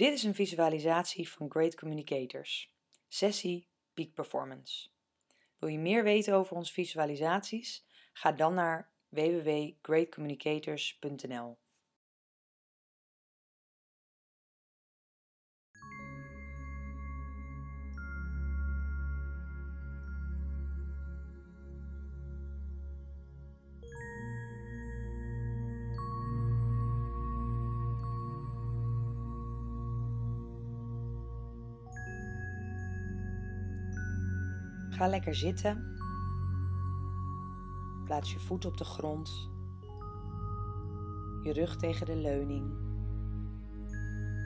Dit is een visualisatie van Great Communicators, sessie Peak Performance. Wil je meer weten over onze visualisaties? Ga dan naar www.greatcommunicators.nl. Ga lekker zitten. Plaats je voet op de grond. Je rug tegen de leuning.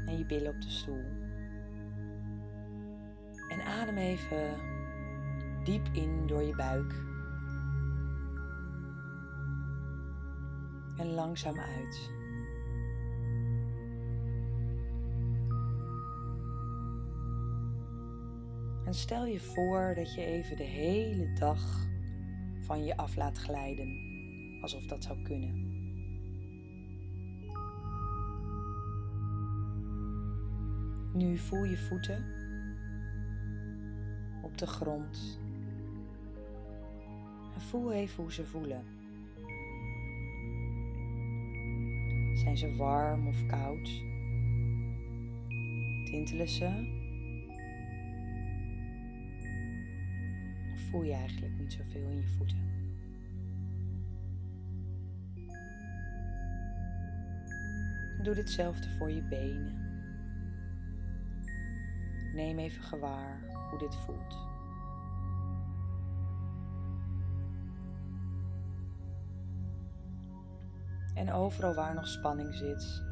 En je billen op de stoel. En adem even diep in door je buik. En langzaam uit. Stel je voor dat je even de hele dag van je af laat glijden, alsof dat zou kunnen. Nu voel je voeten op de grond. En voel even hoe ze voelen. Zijn ze warm of koud? Tintelen ze voel je eigenlijk niet zoveel in je voeten. Doe hetzelfde voor je benen. Neem even gewaar hoe dit voelt. En overal waar nog spanning zit,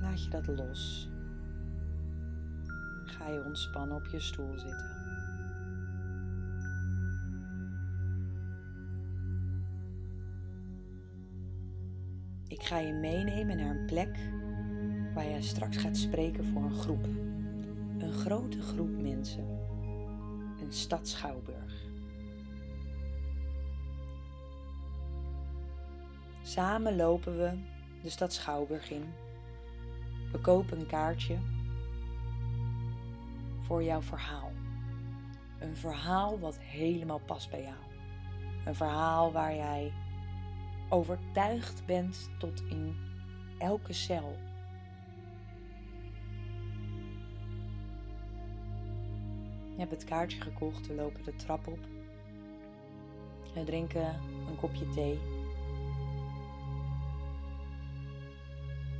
laat je dat los. Ga je ontspannen op je stoel zitten. Ga je meenemen naar een plek waar je straks gaat spreken voor een groep. Een grote groep mensen. Een stad Schouwburg. Samen lopen we de stad Schouwburg in. We kopen een kaartje voor jouw verhaal. Een verhaal wat helemaal past bij jou. Een verhaal waar jij overtuigd bent tot in elke cel. Je hebt het kaartje gekocht, we lopen de trap op. We drinken een kopje thee.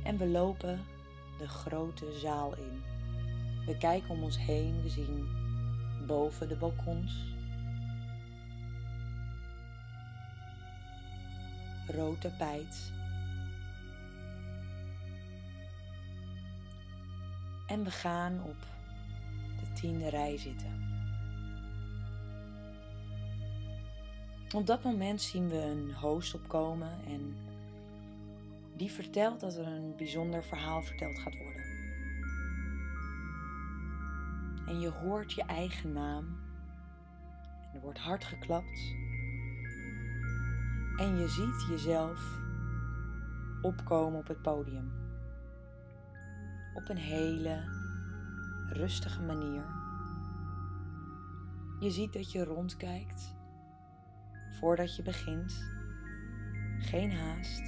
En we lopen de grote zaal in. We kijken om ons heen, we zien boven de balkons rood tapijt. En we gaan op de tiende rij zitten. Op dat moment zien we een host opkomen en die vertelt dat er een bijzonder verhaal verteld gaat worden. En je hoort je eigen naam en er wordt hard geklapt en je ziet jezelf opkomen op het podium. Op een hele rustige manier. Je ziet dat je rondkijkt voordat je begint. Geen haast.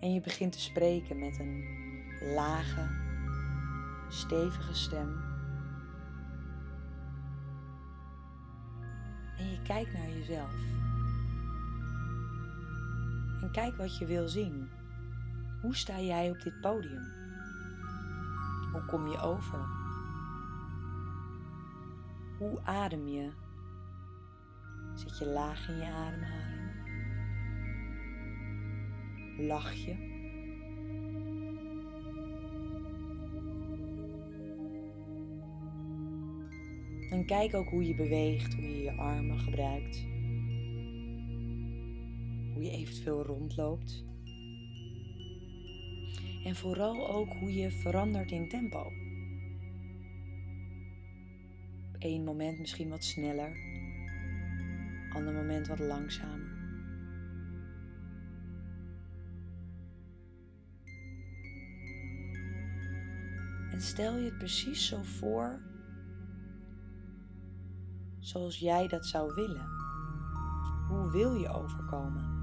En je begint te spreken met een lage, stevige stem. Je kijkt naar jezelf. En kijk wat je wil zien. Hoe sta jij op dit podium? Hoe kom je over? Hoe adem je? Zit je laag in je ademhaling? Lach je? En kijk ook hoe je beweegt, hoe je je armen gebruikt. Hoe je eventueel rondloopt. En vooral ook hoe je verandert in tempo. Op één moment misschien wat sneller, ander moment wat langzamer. En stel je het precies zo voor zoals jij dat zou willen. Hoe wil je overkomen?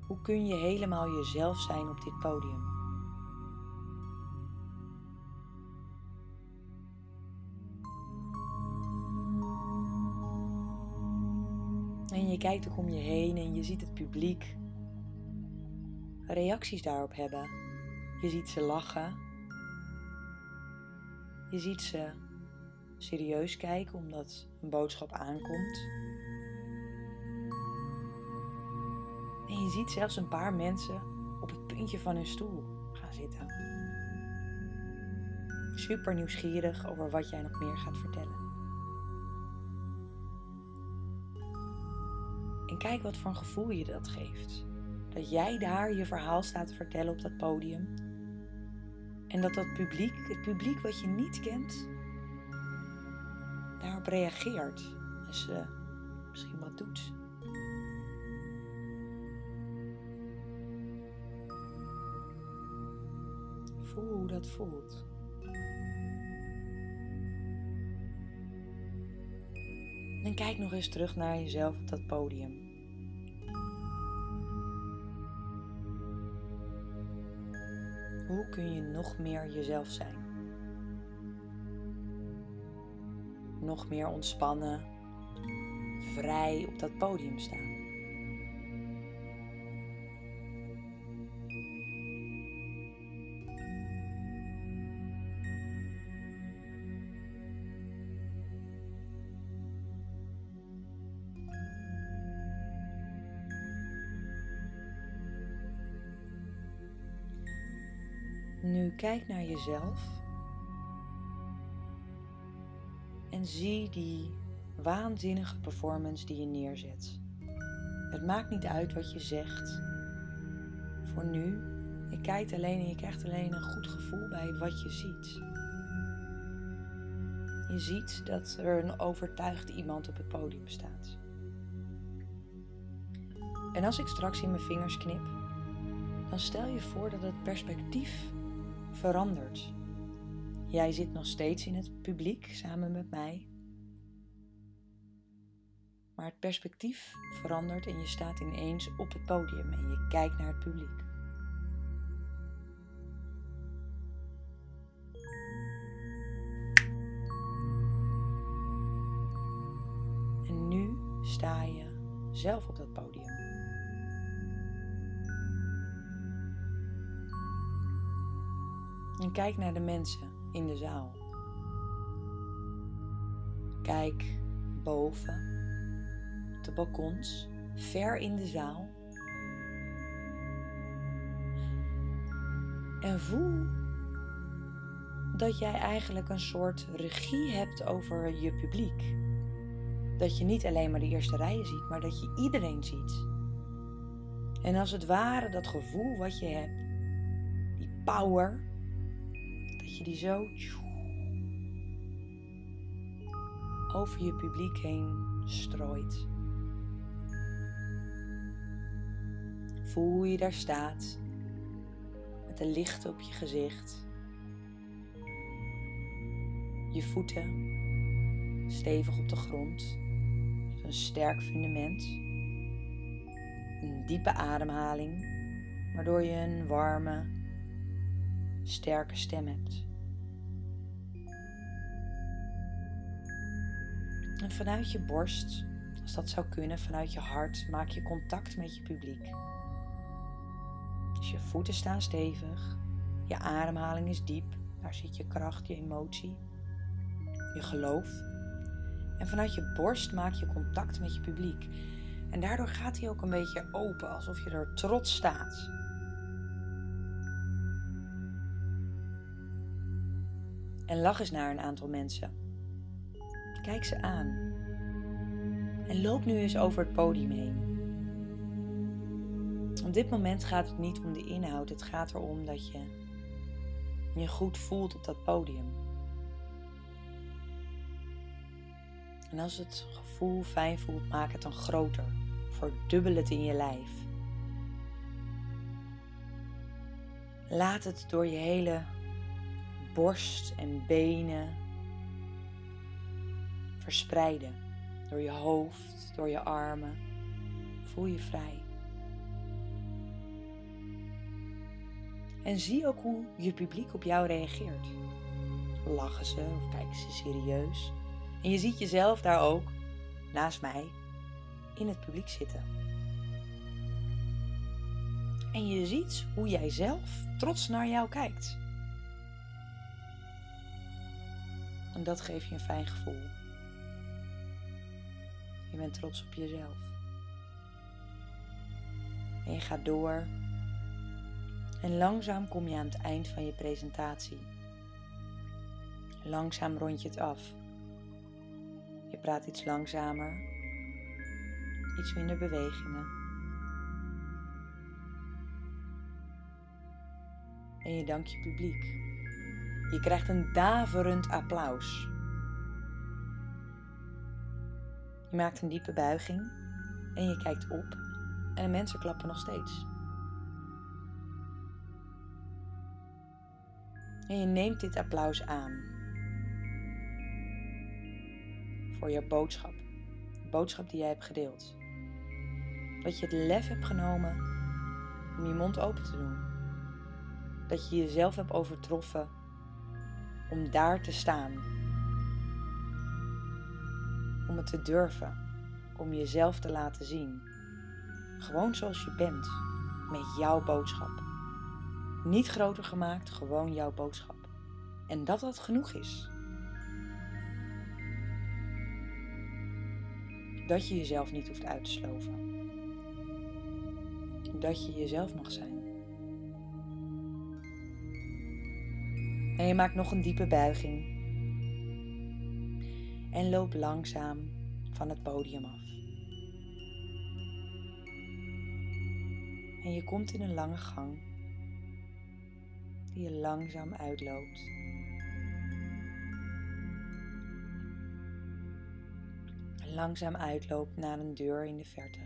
Hoe kun je helemaal jezelf zijn op dit podium? En je kijkt ook om je heen en je ziet het publiek reacties daarop hebben. Je ziet ze lachen. Je ziet ze serieus kijken omdat een boodschap aankomt. En je ziet zelfs een paar mensen op het puntje van hun stoel gaan zitten. Super nieuwsgierig over wat jij nog meer gaat vertellen. En kijk wat voor een gevoel je dat geeft. Dat jij daar je verhaal staat te vertellen op dat podium. En dat dat publiek, het publiek wat je niet kent, daarop reageert. En ze misschien wat doet. Voel hoe dat voelt. En kijk nog eens terug naar jezelf op dat podium. Kun je nog meer jezelf zijn? Nog meer ontspannen, vrij op dat podium staan. Kijk naar jezelf en zie die waanzinnige performance die je neerzet. Het maakt niet uit wat je zegt. Voor nu, je kijkt alleen en je krijgt alleen een goed gevoel bij wat je ziet. Je ziet dat er een overtuigd iemand op het podium staat. En als ik straks in mijn vingers knip, dan stel je voor dat het perspectief verandert. Jij zit nog steeds in het publiek samen met mij. Maar het perspectief verandert en je staat ineens op het podium en je kijkt naar het publiek. En nu sta je zelf op dat podium. En kijk naar de mensen in de zaal. Kijk boven, op de balkons, ver in de zaal. En voel dat jij eigenlijk een soort regie hebt over je publiek. Dat je niet alleen maar de eerste rijen ziet, maar dat je iedereen ziet. En als het ware dat gevoel wat je hebt, die power, dat je die zo over je publiek heen strooit. Voel hoe je daar staat met de licht op je gezicht. Je voeten stevig op de grond, een sterk fundament. Een diepe ademhaling, waardoor je een warme, sterke stem hebt. En vanuit je borst, als dat zou kunnen, vanuit je hart, maak je contact met je publiek. Dus je voeten staan stevig, je ademhaling is diep, daar zit je kracht, je emotie, je geloof. En vanuit je borst maak je contact met je publiek. En daardoor gaat hij ook een beetje open, alsof je er trots staat. En lach eens naar een aantal mensen. Kijk ze aan. En loop nu eens over het podium heen. Op dit moment gaat het niet om de inhoud, het gaat erom dat je je goed voelt op dat podium. En als het gevoel fijn voelt, maak het dan groter. Verdubbel het in je lijf. Laat het door je hele borst en benen verspreiden. Door je hoofd, door je armen. Voel je vrij. En zie ook hoe je publiek op jou reageert. Lachen ze of kijken ze serieus? En je ziet jezelf daar ook, naast mij, in het publiek zitten. En je ziet hoe jij zelf trots naar jou kijkt. En dat geeft je een fijn gevoel. Je bent trots op jezelf. En je gaat door. En langzaam kom je aan het eind van je presentatie. Langzaam rond je het af. Je praat iets langzamer. Iets minder bewegingen. En je dankt je publiek. Je krijgt een daverend applaus. Je maakt een diepe buiging en je kijkt op en de mensen klappen nog steeds. En je neemt dit applaus aan voor jouw boodschap, de boodschap die jij hebt gedeeld. Dat je het lef hebt genomen om je mond open te doen. Dat je jezelf hebt overtroffen om daar te staan. Om het te durven, om jezelf te laten zien. Gewoon zoals je bent, met jouw boodschap. Niet groter gemaakt, gewoon jouw boodschap. En dat dat genoeg is. Dat je jezelf niet hoeft uit te sloven. Dat je jezelf mag zijn. En je maakt nog een diepe buiging. En loop langzaam van het podium af. En je komt in een lange gang die je langzaam uitloopt. Langzaam uitloopt naar een deur in de verte.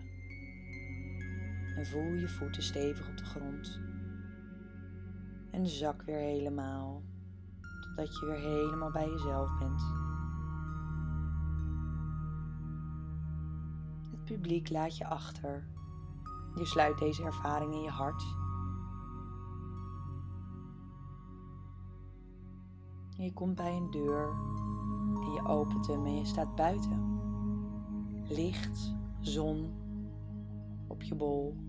En voel je voeten stevig op de grond. En zak weer helemaal, totdat je weer helemaal bij jezelf bent. Het publiek laat je achter. Je sluit deze ervaring in je hart Je komt bij een deur en je opent hem en je staat buiten. Licht, zon op je bol.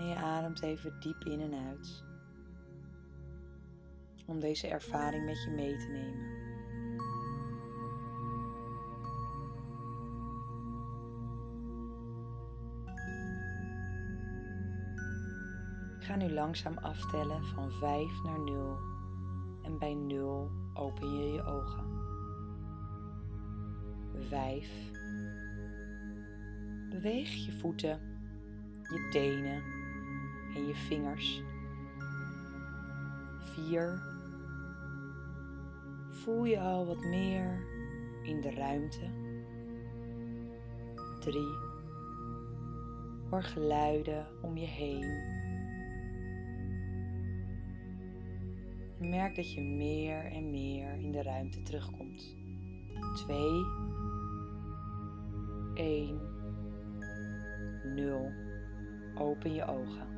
En je ademt even diep in en uit. Om deze ervaring met je mee te nemen. ga nu langzaam aftellen van 5 naar 0 en bij 0 open je je ogen. 5. Beweeg je voeten, je tenen en je vingers. 4. Voel je al wat meer in de ruimte. 3. Hoor geluiden om je heen. merk dat je meer en meer in de ruimte terugkomt. 2, 1, 0. Open je ogen.